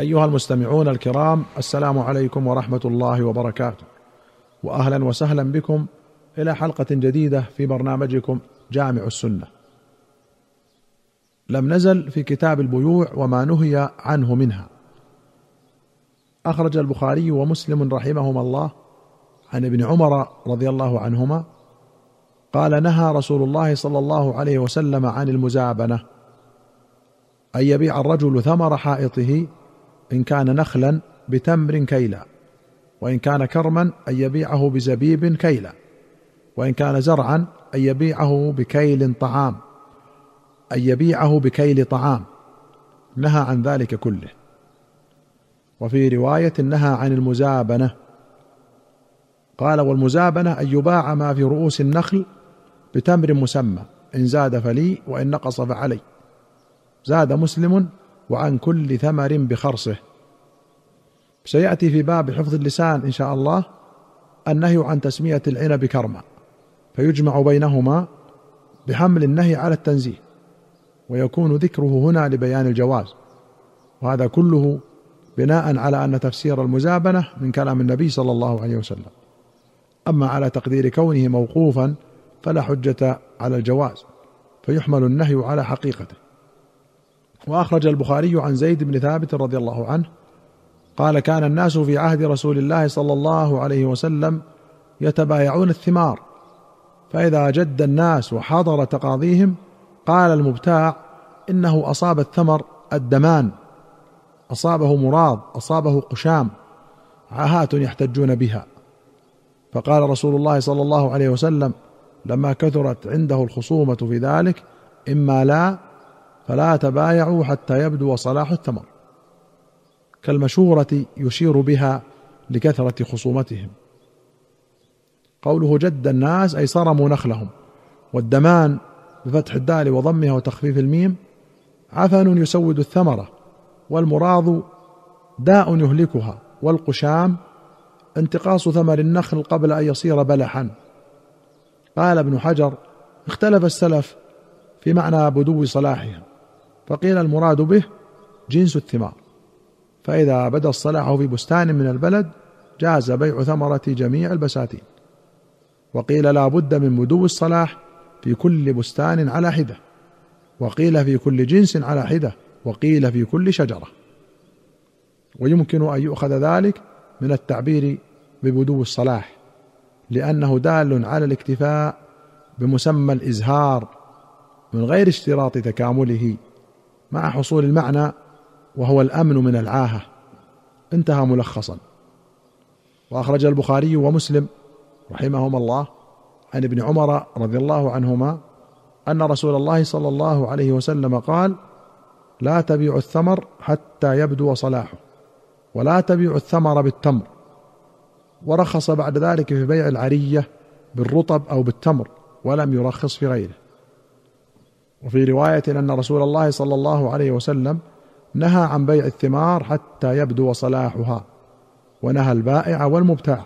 أيها المستمعون الكرام السلام عليكم ورحمة الله وبركاته. واهلا وسهلا بكم إلى حلقة جديدة في برنامجكم جامع السنة. لم نزل في كتاب البيوع وما نهي عنه منها. أخرج البخاري ومسلم رحمهما الله عن ابن عمر رضي الله عنهما قال نهى رسول الله صلى الله عليه وسلم عن المزابنة أن يبيع الرجل ثمر حائطه إن كان نخلا بتمر كيلا وإن كان كرما أن يبيعه بزبيب كيلا وإن كان زرعا أن يبيعه بكيل طعام أن يبيعه بكيل طعام. نهى عن ذلك كله. وفي رواية نهى عن المزابنة. قال والمزابنة أن يباع ما في رؤوس النخل بتمر مسمى إن زاد فلي وإن نقص فعلي. زاد مسلم وعن كل ثمر بخرصه. سيأتي في باب حفظ اللسان إن شاء الله النهي عن تسمية العنب كرما فيجمع بينهما بحمل النهي على التنزيه ويكون ذكره هنا لبيان الجواز. وهذا كله بناء على أن تفسير المزابنة من كلام النبي صلى الله عليه وسلم. أما على تقدير كونه موقوفا فلا حجة على الجواز فيحمل النهي على حقيقته. وأخرج البخاري عن زيد بن ثابت رضي الله عنه قال كان الناس في عهد رسول الله صلى الله عليه وسلم يتبايعون الثمار فإذا جد الناس وحضر تقاضيهم قال المبتاع إنه أصاب الثمر الدمان أصابه مراض أصابه قشام عاهات يحتجون بها. فقال رسول الله صلى الله عليه وسلم لما كثرت عنده الخصومة في ذلك إما لا فلا تبايعوا حتى يبدو صلاح الثمر كالمشورة يشير بها لكثرة خصومتهم. قوله جد الناس أي صرموا نخلهم. والدمان بفتح الدال وضمها وتخفيف الميم. عفن يسود الثمرة. والمراض داء يهلكها. والقشام انتقاص ثمر النخل قبل أن يصير بلحا. قال ابن حجر اختلف السلف في معنى بدو صلاحها فقيل المراد به جنس الثمار. فإذا بدا الصلاح في بستان من البلد جاز بيع ثمرة جميع البساتين. وقيل لا بد من بدو الصلاح في كل بستان على حدة. وقيل في كل جنس على حدة وقيل في كل شجرة. ويمكن أن يؤخذ ذلك من التعبير ببدو الصلاح لأنه دال على الاكتفاء بمسمى الإزهار من غير اشتراط تكامله. مع حصول المعنى وهو الأمن من العاهة. انتهى ملخصا. وأخرج البخاري ومسلم رحمهما الله عن ابن عمر رضي الله عنهما أن رسول الله صلى الله عليه وسلم قال لا تبيع الثمر حتى يبدو صلاحه ولا تبيع الثمر بالتمر. ورخص بعد ذلك في بيع العرية بالرطب أو بالتمر ولم يرخص في غيره. وفي رواية أن رسول الله صلى الله عليه وسلم نهى عن بيع الثمار حتى يبدو صلاحها ونهى البائع والمبتاع.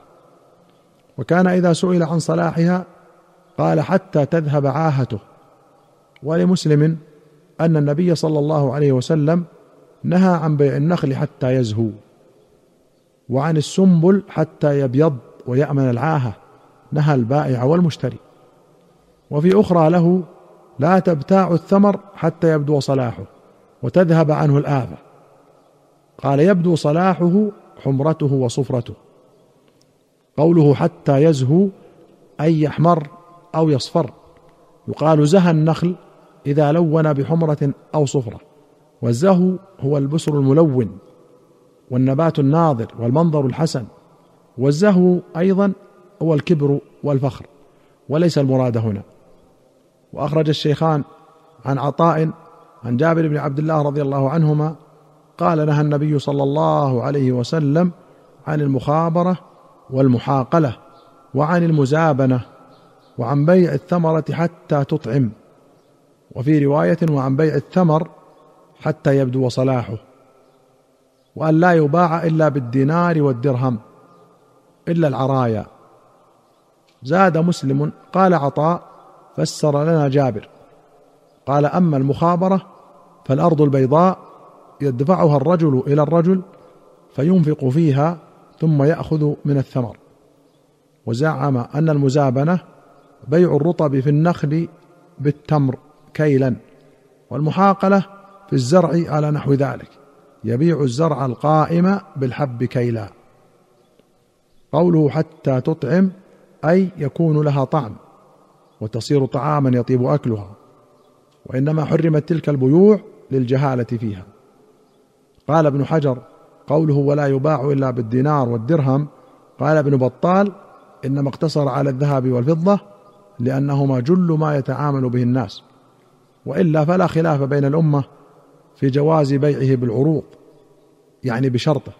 وكان إذا سئل عن صلاحها قال حتى تذهب عاهته. ولمسلم أن النبي صلى الله عليه وسلم نهى عن بيع النخل حتى يزهو وعن السنبل حتى يبيض ويأمن العاهة. نهى البائع والمشتري. وفي أخرى له لا تبتاع الثمر حتى يبدو صلاحه وتذهب عنه الآفة. قال يبدو صلاحه حمرته وصفرته. قوله حتى يزهو أي يحمر أو يصفر. يقال زهى النخل إذا لون بحمرة أو صفرة. والزهو هو البسر الملون والنبات الناظر والمنظر الحسن. والزهو أيضا هو الكبر والفخر وليس المراد هنا. وأخرج الشيخان عن عطاء عن جابر بن عبد الله رضي الله عنهما قال نهى النبي صلى الله عليه وسلم عن المخابرة والمحاقلة وعن المزابنة وعن بيع الثمرة حتى تطعم وفي رواية وعن بيع الثمر حتى يبدو صلاحه وأن لا يباع إلا بالدينار والدرهم إلا العرايا. زاد مسلم قال عطاء فسر لنا جابر. قال أما المخابرة فالأرض البيضاء يدفعها الرجل إلى الرجل فينفق فيها ثم يأخذ من الثمر. وزعم أن المزابنة بيع الرطب في النخل بالتمر كيلا والمحاقلة في الزرع على نحو ذلك. يبيع الزرع القائم بالحب كيلا. قوله حتى تطعم أي يكون لها طعم. وتصير طعاما يطيب أكلها وإنما حرمت تلك البيوع للجهالة فيها. قال ابن حجر قوله ولا يباع إلا بالدينار والدرهم قال ابن بطال إنما اقتصر على الذهب والفضة لأنهما جل ما يتعامل به الناس. وإلا فلا خلاف بين الأمة في جواز بيعه بالعروض يعني بشرطه.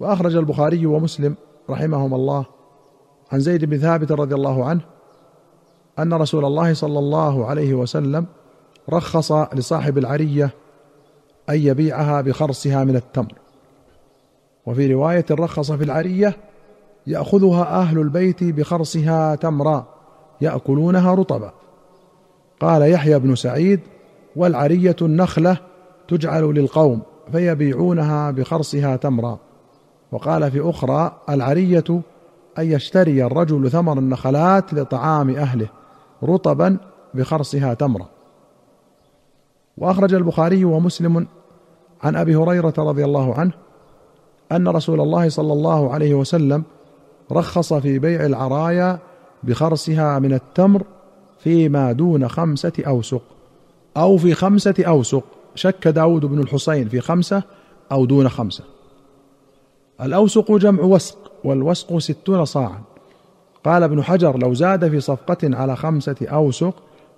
وأخرج البخاري ومسلم رحمهما الله عن زيد بن ثابت رضي الله عنه أن رسول الله صلى الله عليه وسلم رخص لصاحب العرية أن يبيعها بخرصها من التمر. وفي رواية رخص في العرية يأخذها أهل البيت بخرصها تمرا يأكلونها رطبا. قال يحيى بن سعيد والعرية النخلة تجعل للقوم فيبيعونها بخرصها تمرا. وقال في أخرى العرية أن يشتري الرجل ثمر النخلات لطعام أهله. رطبا بخرصها تمرا. وأخرج البخاري ومسلم عن أبي هريرة رضي الله عنه أن رسول الله صلى الله عليه وسلم رخص في بيع العرايا بخرصها من التمر فيما دون خمسة أوسق. أو في خمسة أوسق. شك داود بن الحسين في خمسة أو دون خمسة. الأوسق جمع وسق والوسق ستون صاعا. قال ابن حجر لو زاد في صفقة على خمسة أوسق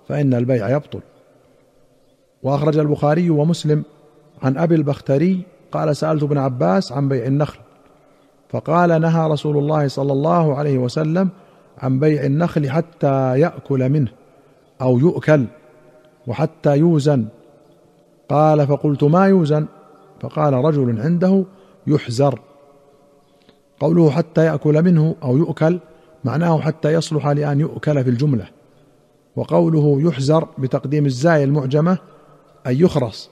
فإن البيع يبطل. وأخرج البخاري ومسلم عن أبي البختري قال سألت ابن عباس عن بيع النخل فقال نهى رسول الله صلى الله عليه وسلم عن بيع النخل حتى يأكل منه أو يؤكل وحتى يوزن. قال فقلت ما يوزن؟ فقال رجل عنده يحزر. قوله حتى يأكل منه أو يؤكل معناه حتى يصلح لأن يؤكل في الجملة. وقوله يحزر بتقديم الزاي المعجمة أي يخرص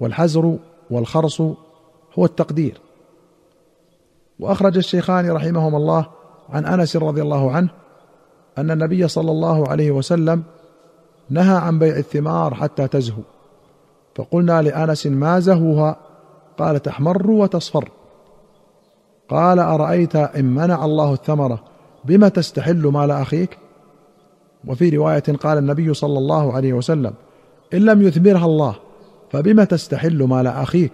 والحزر والخرص هو التقدير. وأخرج الشيخان رحمهما الله عن أنس رضي الله عنه أن النبي صلى الله عليه وسلم نهى عن بيع الثمار حتى تزهو. فقلنا لأنس ما زهوها؟ قال تحمر وتصفر. قال أرأيت إن منع الله الثمرة؟ بما تستحل مال أخيك؟ وفي رواية قال النبي صلى الله عليه وسلم إن لم يثمرها الله فبم تستحل مال أخيك؟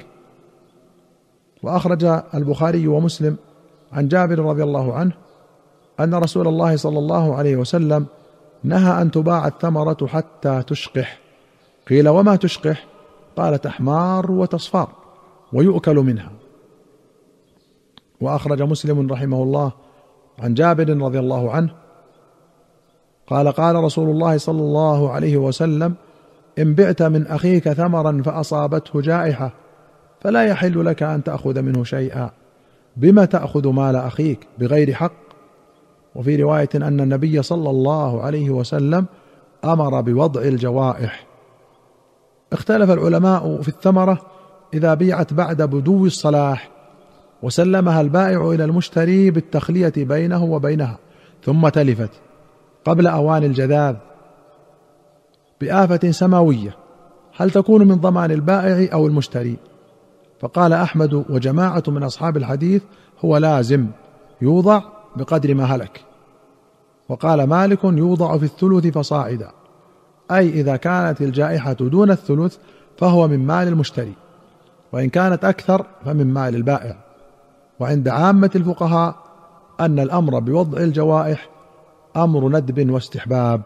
وأخرج البخاري ومسلم عن جابر رضي الله عنه أن رسول الله صلى الله عليه وسلم نهى أن تباع الثمرة حتى تشقح. قيل وما تشقح؟ قال تحمار وتصفار ويؤكل منها. وأخرج مسلم رحمه الله عن جابر رضي الله عنه قال قال رسول الله صلى الله عليه وسلم إن بعت من أخيك ثمرا فأصابته جائحة فلا يحل لك أن تأخذ منه شيئا. بما تأخذ مال أخيك بغير حق؟ وفي رواية أن النبي صلى الله عليه وسلم أمر بوضع الجوائح. اختلف العلماء في الثمرة إذا بيعت بعد بدو الصلاح وسلمها البائع إلى المشتري بالتخلية بينه وبينها ثم تلفت قبل أوان الجذاذ بآفة سماوية. هل تكون من ضمان البائع أو المشتري؟ فقال أحمد وجماعة من أصحاب الحديث هو لازم يوضع بقدر ما هلك. وقال مالك يوضع في الثلث فصاعدا أي إذا كانت الجائحة دون الثلث فهو من مال المشتري وإن كانت أكثر فمن مال البائع. وعند عامة الفقهاء أن الأمر بوضع الجوائح أمر ندب واستحباب.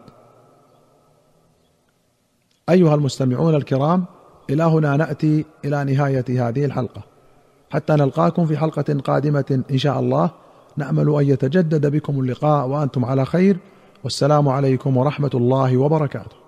أيها المستمعون الكرام إلى هنا نأتي إلى نهاية هذه الحلقة. حتى نلقاكم في حلقة قادمة إن شاء الله. نأمل أن يتجدد بكم اللقاء وأنتم على خير. والسلام عليكم ورحمة الله وبركاته.